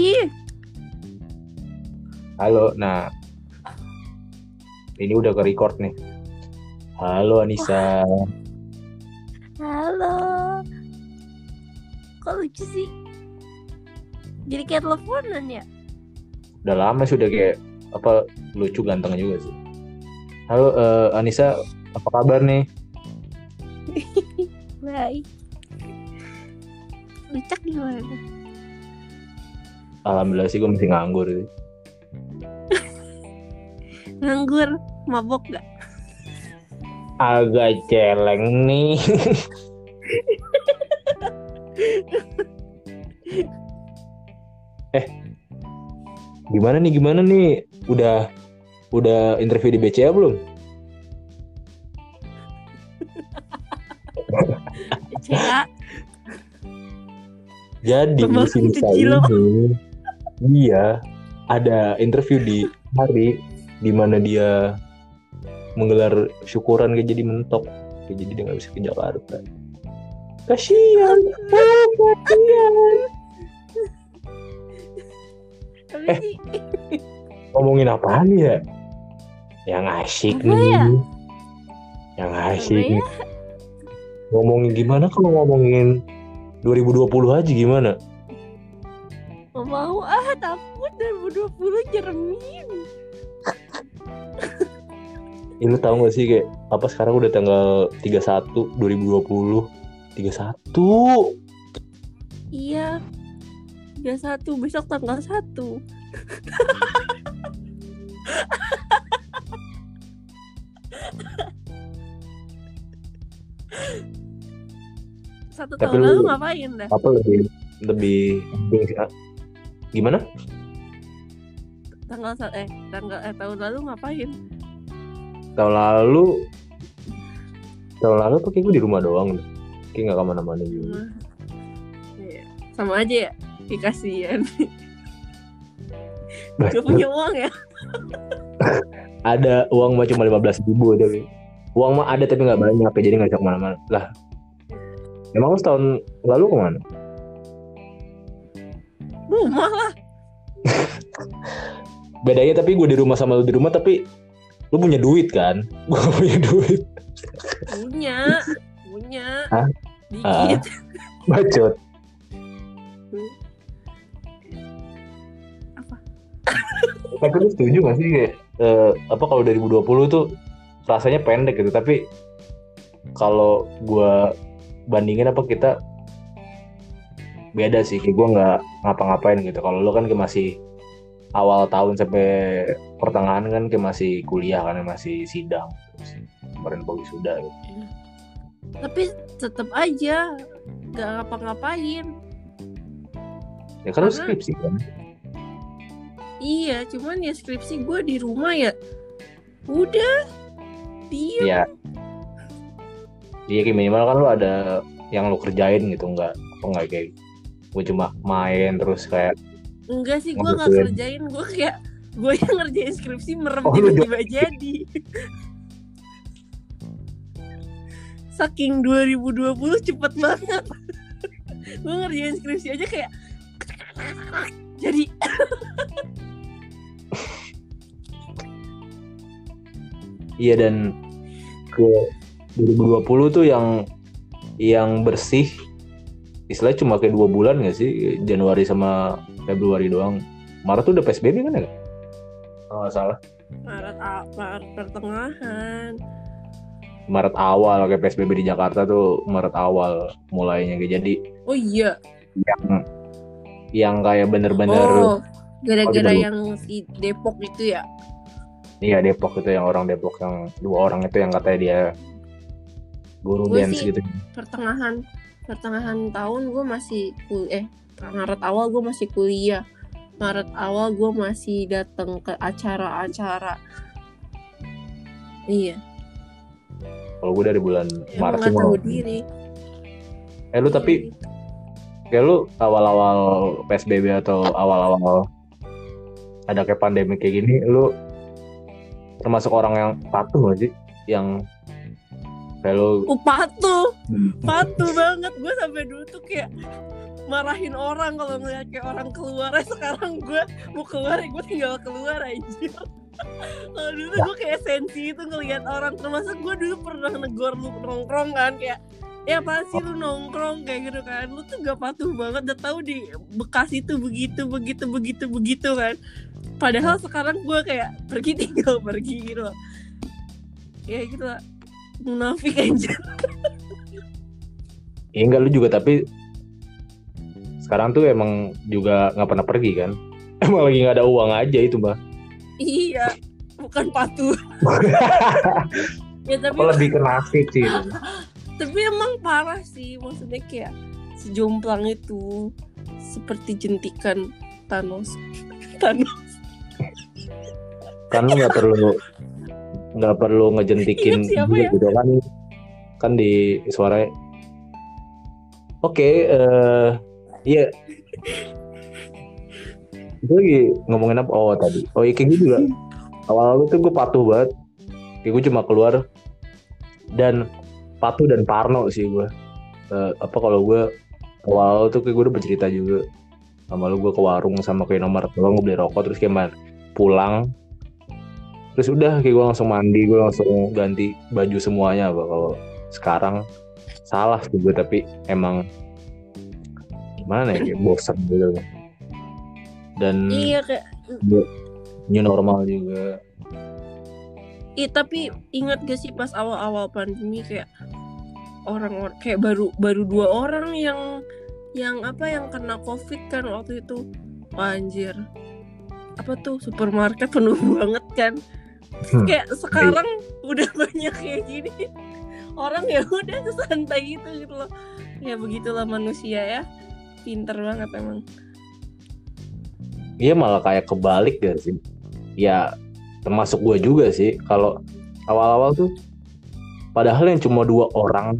Ih, Halo, nah ini udah ke record nih. Halo Anissa, halo. Kok lucu sih? Jadi kayak teleponan ya? udah lama sudah kayak apa lucu ganteng juga sih. Halo eh, Anissa, apa kabar nih? Baik. Lucak gimana? Alhamdulillah sih gue masih nganggur sih. Nganggur, mabok gak? Agak celeng nih. eh, gimana nih gimana nih? Udah udah interview di BCA belum? Jadi Pembangun musim loh. ini iya ada interview di hari di mana dia menggelar syukuran kayak jadi mentok. Kayak jadi dia nggak bisa ke Jakarta. Kasihan. Oh, kasihan Eh. ngomongin apaan ya? Yang asik Apa nih. Ya? yang asik ya? nih. ngomongin gimana? Kalau ngomongin 2020 aja gimana Gak mau ah, takut 2020 jeremin. Ya, lu tahu gak sih kayak apa sekarang udah tanggal 31 2020 31 Iya. 31 besok tanggal 1. Satu Tapi tahun lu- lalu ngapain dah? apa lebih lebih? Gimana Tanggal eh tanggal eh tahun lalu ngapain? tahun lalu tahun lalu tuh kayak gue di rumah doang deh kayak gak ke mana-mana juga Rumah. Iya. Sama aja ya. Ih, kasihan. Gak punya uang ya? ada uang mah cuma 15 ribu tapi uang mah ada tapi nggak banyak ya jadi nggak bisa ke mana-mana lah emang lu setahun lalu ke mana bedanya tapi gue di rumah sama lu di rumah tapi lu punya duit kan gue punya duit Punya. Punya. Hah? Dikit. bacot Apa? tapi lu setuju gak sih kayak eh, apa kalau 2020 tuh rasanya pendek gitu tapi kalau gua bandingin apa kita beda sih kayak gua nggak ngapa-ngapain gitu kalau lu kan masih awal tahun sampai pertengahan kan kayak masih kuliah kan masih sidang kemarin pagi sudah gitu. Tapi tetap aja gak ngapa-ngapain. ya kan lu Karena- skripsi kan Iya, cuman ya skripsi gue di rumah ya. Udah. Diem. Iya. Iya kayak minimal kan lu ada yang lu kerjain gitu nggak apa nggak kayak gue cuma main terus kayak Enggak sih, gue Ngambil gak tuh ya. kerjain. Gue kayak gue yang ngerjain skripsi merem Oh, tiba-tiba jadi. Saking 2020 cepet banget. gue ngerjain skripsi aja kayak jadi iya dan ke 2020 tuh yang yang bersih istilahnya cuma kayak dua bulan gak sih Januari sama Februari doang Maret tuh udah PSBB kan ya kalau nggak salah Maret, Maret pertengahan. Maret awal kayak PSBB di Jakarta tuh Maret awal mulainya kayak jadi Oh iya. yang yang kayak bener-bener Oh, gara-gara yang si Depok itu ya. Iya Depok itu yang orang Depok yang dua orang itu yang katanya dia guru Gue dance sih- gitu. pertengahan pertengahan tahun gue masih kul eh Maret awal gue masih kuliah. Maret awal gue masih datang ke acara-acara. Iya. Kalau gue dari bulan emang Maret sih tahu mau- diri. Eh lu tapi kayak lu awal-awal PSBB atau awal-awal ada kayak pandemi kayak gini lu termasuk orang yang patuh gak sih? Yang lu Oh, patuh, patuh banget. Gue sampai dulu tuh kayak marahin orang kalau ngeliat kayak orang keluar. Eh, sekarang gue mau keluar gue tinggal keluar aja kalau dulu gue kayak sensi itu ngeliat orang. Termasuk gue dulu pernah negor lu nongkrong kan kayak ya apaan sih lu nongkrong? Kayak gitu kan. Lu tuh gak patuh banget. Udah tahu di bekas itu begitu begitu begitu begitu kan. Padahal sekarang gue kayak pergi tinggal pergi gitu loh. Ya gitu lah munafik aja Ya enggak lu juga tapi sekarang tuh emang juga nggak pernah pergi kan? Emang lagi nggak ada uang aja itu mbak. iya bukan patuh ya tapi Apa lebih ke sih? itu. tapi emang parah sih maksudnya kayak sejomplang itu seperti jentikan Thanos Thanos Kan lu nggak perlu nggak perlu ngejentikin siapa ya? gitu kan? Kan di suara. Oke, eh iya. Gue lagi ngomongin apa? Oh tadi. Oh iya kayak gitu juga. Awal-awal tuh gue patuh banget. Kayak gue cuma keluar dan patuh dan parno sih gue. Eh, apa kalau gue awal tuh kayak gue udah bercerita juga sama lu gue ke warung sama kayak nomor tolong gue beli rokok terus kayak pulang terus udah kayak gue langsung mandi gue langsung ganti baju semuanya apa kalau sekarang salah sih gue tapi emang gimana ya kayak bosan gitu. Dan iya kayak new normal juga. Iya tapi ingat gak sih pas awal-awal pandemi kayak orang-orang kayak baru baru dua orang yang yang apa yang kena covid kan waktu itu. Wah, anjir. Apa tuh supermarket penuh banget kan Hmm. kayak sekarang udah banyak kayak gini orang ya udah santai gitu gitu loh ya begitulah manusia ya pinter banget emang Iya malah kayak kebalik gak sih? Ya termasuk gue juga sih. Kalau awal-awal tuh, padahal yang cuma dua orang,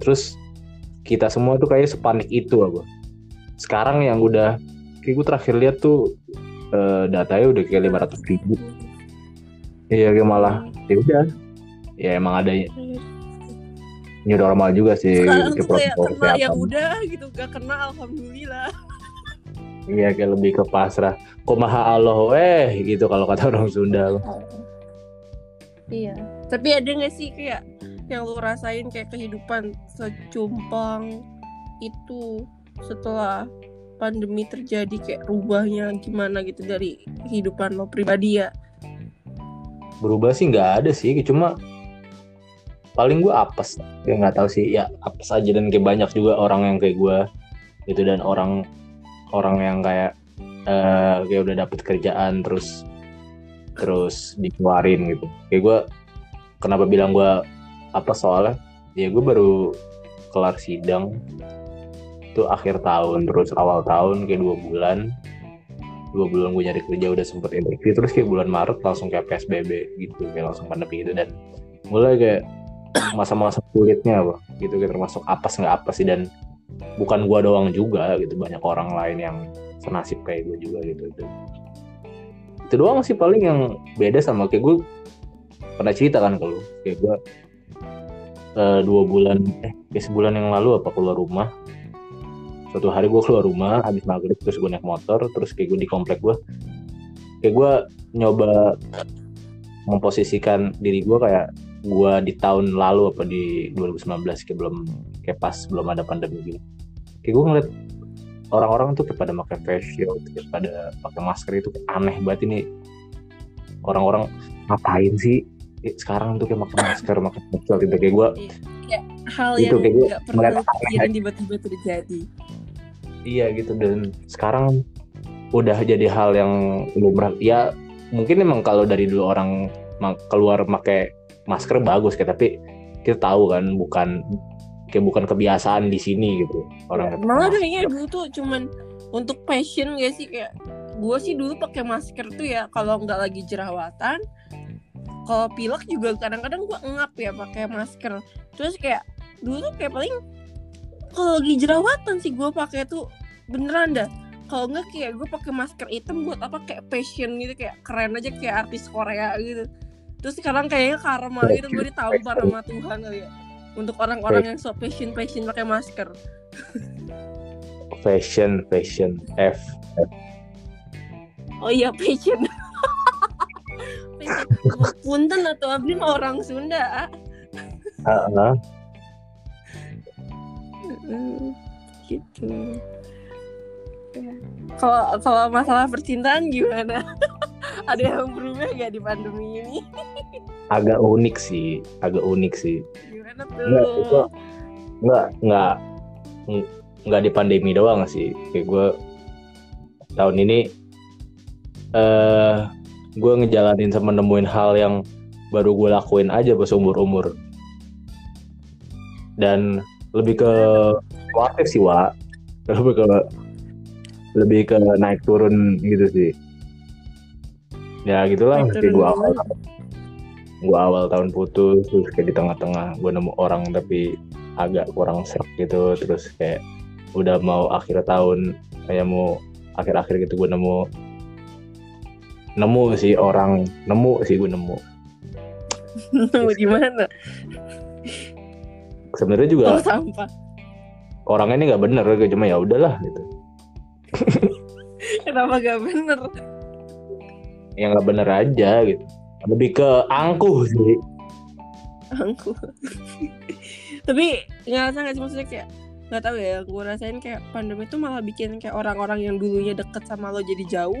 terus kita semua tuh kayak sepanik itu apa? Sekarang yang udah, kayak gue terakhir lihat tuh eh, datanya udah kayak 500 ribu. Iya kayak malah, ya udah. Ya emang ada new normal juga sih. sekarang kayak tuh kayak protokol kena ya kesehatan. udah gitu gak kena alhamdulillah Iya kayak lebih ke pasrah. Kumaha Allah eh gitu kalau kata orang Sunda. Iya. Tapi ada gak sih kayak yang lu rasain kayak kehidupan secumpang itu setelah pandemi terjadi kayak rubahnya gimana gitu dari kehidupan lo pribadi ya? Berubah sih nggak ada sih cuma paling gue apes. Ya nggak tahu sih ya apes aja dan kayak banyak juga orang yang kayak gue gitu dan orang orang yang kayak eh kayak udah dapet kerjaan terus terus dikeluarin gitu. Kayak gue kenapa bilang gue apa soalnya? Ya gue baru kelar sidang itu akhir tahun terus awal tahun kayak dua bulan dua bulan gue nyari kerja udah sempet interview terus kayak bulan Maret langsung kayak PSBB gitu kayak langsung pandemi gitu dan mulai kayak masa-masa sulitnya apa gitu kayak termasuk apes nggak apa sih dan bukan gua doang juga gitu banyak orang lain yang senasib kayak gue juga gitu itu itu doang sih paling yang beda sama kayak gue pernah cerita kan ke lu kayak gue eh, dua bulan eh kayak sebulan yang lalu apa keluar rumah suatu hari gue keluar rumah habis maghrib terus gue naik motor terus kayak gue di komplek gue kayak gue nyoba memposisikan diri gue kayak gue di tahun lalu apa di 2019 kayak belum kayak pas belum ada pandemi gitu. Kayak gue ngeliat orang-orang tuh kayak pada pakai face shield kayak pada pakai masker itu aneh banget ini. Orang-orang ngapain sih sekarang tuh kayak pakai masker pakai face shield gitu. Kayak gue Kayak hal Itu, yang kayak gue nggak pernah lo aneh pikirin tiba-tiba terjadi. Iya gitu dan sekarang udah jadi hal yang lumrah. Ya mungkin emang kalau dari dulu orang keluar pakai masker bagus kayak tapi kita tahu kan bukan kayak bukan kebiasaan di sini gitu orang pakai Malah kayaknya dulu tuh cuman untuk passion gak sih? Kayak gue sih dulu pakai masker tuh ya kalau nggak lagi jerawatan kalau pilek juga kadang-kadang gue ngap ya pakai masker. Terus kayak dulu tuh kayak paling kalau lagi jerawatan sih gue pakai tuh beneran dah kalau nggak kayak gue pakai masker hitam buat apa kayak passion gitu kayak keren aja kayak artis Korea gitu terus sekarang kayaknya karma gitu gue ditampar sama Tuhan kali ya untuk orang-orang yang so passion passion pakai masker fashion fashion F Oh iya passion. Passion. Punten atau abdi orang Sunda. Ah, ah. Mm, gitu. Ya. Kalau kalau masalah percintaan gimana? Ada yang berubah gak di pandemi ini? agak unik sih agak unik sih Gimana itu tuh? nggak nggak ng- nggak di pandemi doang sih kayak gue tahun ini eh gue ngejalanin sama nemuin hal yang baru gue lakuin aja pas umur umur dan lebih ke kuatif sih wa lebih ke lebih ke naik turun gitu sih. Ya gitulah. Turun. gue awal gue awal tahun putus terus kayak di tengah-tengah gue nemu orang tapi agak kurang serak gitu. Terus kayak udah mau akhir tahun kayak mau akhir-akhir gitu gue nemu nemu sih orang nemu sih gue nemu. Nemu di mana? Sebenarnya juga Oh sampah. orangnya ini nggak bener kayak cuma ya udahlah gitu Kenapa gak bener? yang nggak bener aja gitu lebih ke angkuh sih Aku. Tapi ngerasa gak sih maksudnya kayak nggak tahu ya gue rasain kayak pandemi itu malah bikin kayak orang-orang yang dulunya deket sama lo jadi jauh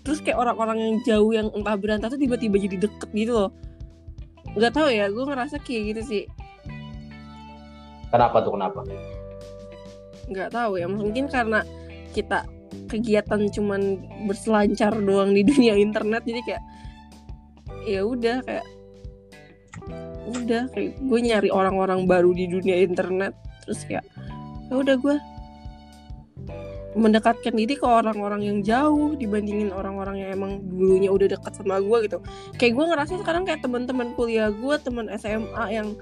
terus kayak orang-orang yang jauh yang entah berantah tuh tiba-tiba jadi deket gitu loh nggak tahu ya gue ngerasa kayak gitu sih kenapa tuh kenapa? Nggak tahu ya mungkin karena kita kegiatan cuman berselancar doang di dunia internet jadi kayak ya udah kayak udah kayak gue nyari orang-orang baru di dunia internet terus kayak ya udah gue mendekatkan diri ke orang-orang yang jauh dibandingin orang-orang yang emang dulunya udah dekat sama gue gitu. Kayak gue ngerasa sekarang kayak teman-teman kuliah gue teman SMA yang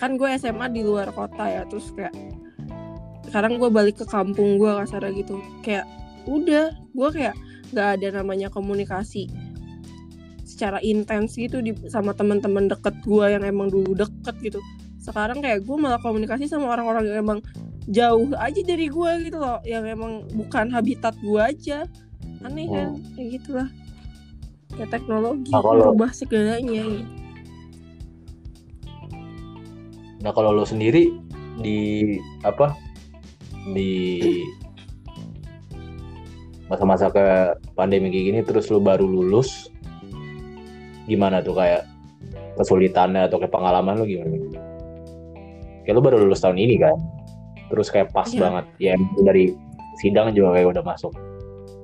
kan gue SMA di luar kota ya terus kayak sekarang gue balik ke kampung gue kasarnya gitu. Kayak udah gue kayak nggak ada namanya komunikasi secara intens gitu di, sama teman-teman deket gue yang emang dulu deket gitu. Sekarang kayak gue malah komunikasi sama orang-orang yang emang jauh aja dari gue gitu loh yang emang bukan habitat gue aja. Aneh kan? Kayak gitulah. Ya teknologi Nah, kalau- merubah segalanya gitu. Nah kalau lo sendiri di apa di masa-masa ke pandemi kayak gini terus lo baru lulus gimana tuh? Kayak kesulitannya atau kayak pengalaman lo gimana? Kayak lo baru lulus tahun ini kan? Terus kayak pas Iya. banget. Ya dari sidang juga kayak udah masuk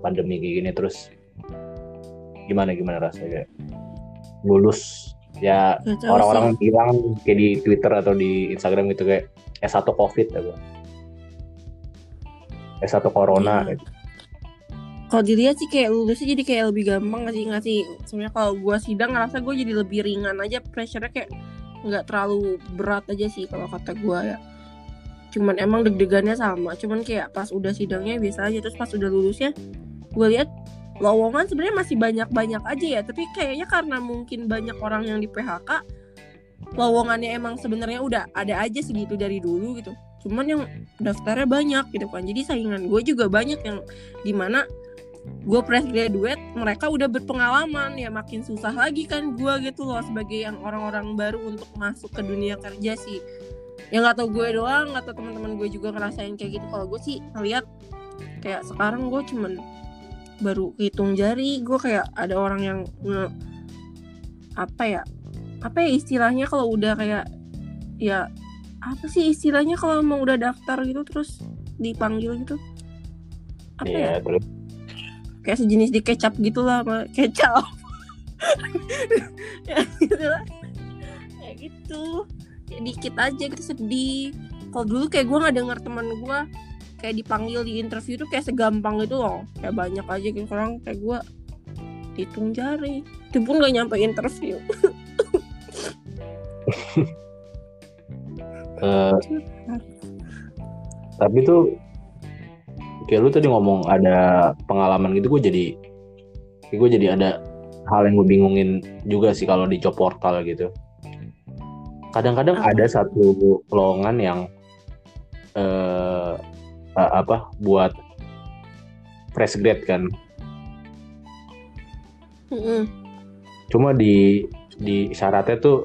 pandemi kayak gini terus gimana gimana rasanya? Kayak lulus ya orang-orang bilang kayak di Twitter atau di Instagram gitu kayak S1 COVID ya gua. S1 Corona Iya. gitu. kalau dilihat sih kayak lulusnya jadi kayak lebih gampang nggak sih nggak sih sebenarnya kalau gue sidang ngerasa gue jadi lebih ringan aja pressure-nya kayak nggak terlalu berat aja sih kalau kata gue ya cuman emang deg-degannya sama cuman kayak pas udah sidangnya biasa aja terus pas udah lulusnya gue lihat lowongan sebenarnya masih banyak-banyak aja ya tapi kayaknya karena mungkin banyak orang yang di PHK lowongannya emang sebenarnya udah ada aja segitu dari dulu gitu. Cuman yang daftarnya banyak gitu kan. Jadi saingan gue juga banyak yang di mana gue fresh graduate mereka udah berpengalaman ya makin susah lagi kan gue gitu loh sebagai yang orang-orang baru untuk masuk ke dunia kerja sih. Yang nggak tau gue doang atau teman-teman gue juga ngerasain kayak gitu. Kalau gue sih ngeliat kayak sekarang gue cuman baru hitung jari gue kayak ada orang yang nge, apa ya apa ya istilahnya kalau udah kayak ya apa sih istilahnya kalau emang udah daftar gitu terus dipanggil gitu? Apa ya? Iya, terus? Kayak sejenis di kecap gitu lah sama kecap. Ya gitu lah. Kayak gitu. Kayak dikit aja gitu sedih. Kalau dulu kayak gue nggak denger teman gue kayak dipanggil di interview tuh kayak segampang itu loh. Kayak banyak aja gitu sekarang kayak gue hitung jari. Itu pun gak nyampe interview. Eh, tapi tuh kayak lu tadi ngomong ada pengalaman gitu gue jadi gue jadi ada hal yang gue bingungin juga sih kalau di job portal gitu. Kadang-kadang ada satu lowongan yang eh uh, apa buat fresh grade kan. Mm-mm. cuma di di syaratnya tuh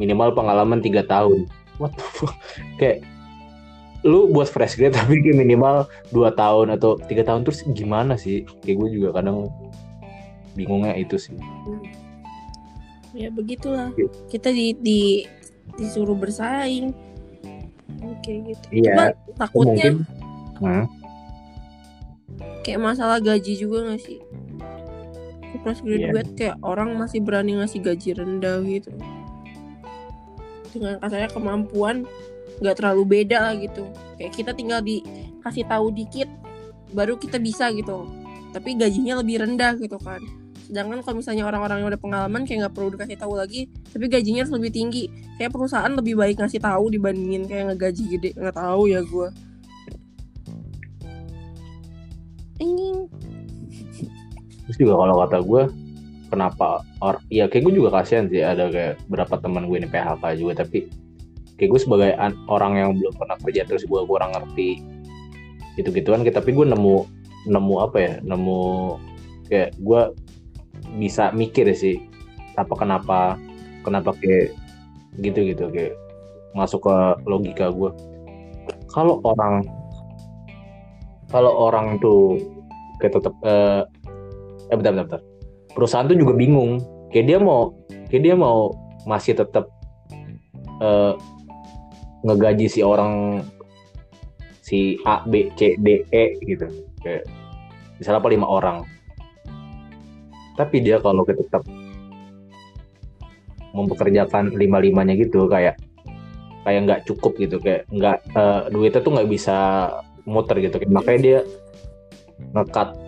minimal pengalaman tiga tahun. What the fuck? Kayak lu buat fresh grade tapi kayak minimal dua tahun atau tiga tahun terus gimana sih? Kayak gue juga kadang bingungnya itu sih. Ya begitulah. Iya. kita di, di disuruh bersaing. Oke gitu. Iya. Cuma takutnya mungkin Hmm, kayak masalah gaji juga gak sih? Fresh graduate kayak orang masih berani ngasih gaji rendah gitu. Dengan kasarnya kemampuan nggak terlalu beda lah gitu. Kayak kita tinggal dikasih tahu dikit baru kita bisa gitu. Tapi gajinya lebih rendah gitu kan. Sedangkan kalau misalnya orang-orang yang udah pengalaman kayak nggak perlu dikasih tahu lagi tapi gajinya harus lebih tinggi. Kayak perusahaan lebih baik ngasih tahu dibandingin kayak ngegaji gede. Nggak tahu ya gue terus juga kalau kata gue kenapa or ya kayak gue juga kasihan sih ada kayak berapa teman gue ini PHK juga tapi kayak gue sebagai an- orang yang belum pernah kerja terus gue kurang ngerti gitu gituan tapi gue nemu nemu apa ya nemu kayak gue bisa mikir sih apa kenapa kenapa kayak gitu gitu kayak masuk ke logika gue kalau orang kalau orang tuh kayak tetap eh eh bentar, bentar bentar. Perusahaan tuh juga bingung. Kayak dia mau kayak dia mau masih tetap eh ngegaji si orang si A B C D E gitu. Kayak misalnya apa lima orang. Tapi dia kalau kita tetap mempekerjakan lima limanya gitu kayak kayak nggak cukup gitu. Kayak nggak eh, duitnya tuh nggak bisa muter gitu. Makanya dia ngekat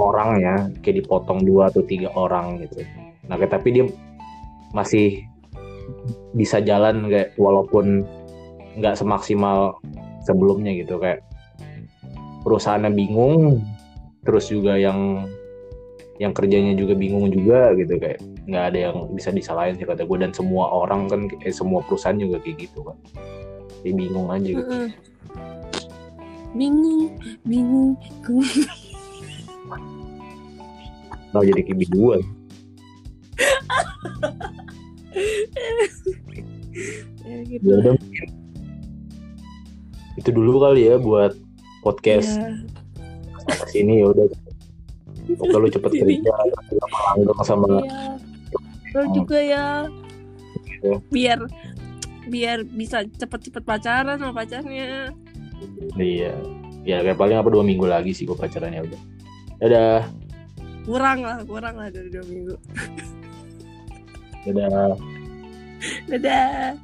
orang ya kayak dipotong dua atau tiga orang gitu. Nah tapi dia masih bisa jalan kayak walaupun nggak semaksimal sebelumnya gitu kayak perusahaannya bingung terus juga yang yang kerjanya juga bingung juga gitu kayak nggak ada yang bisa disalahin sih kata gue. Dan semua orang kan eh, semua perusahaan juga kayak gitu kan jadi bingung aja gitu. Bingung bingung bingung. Nah jadi kayak dua ya gitu ya udah itu dulu kali ya buat podcast ya. sini ya udah Semoga lu cepet kerja sama langgeng sama Iya. Lo juga ya. Gitu. Biar biar bisa cepet-cepet pacaran sama pacarnya. iya ya kayak paling apa dua minggu lagi sih gue pacaran ya udah dadah Kurang lah, kurang lah dari dua minggu. dadah Dadah.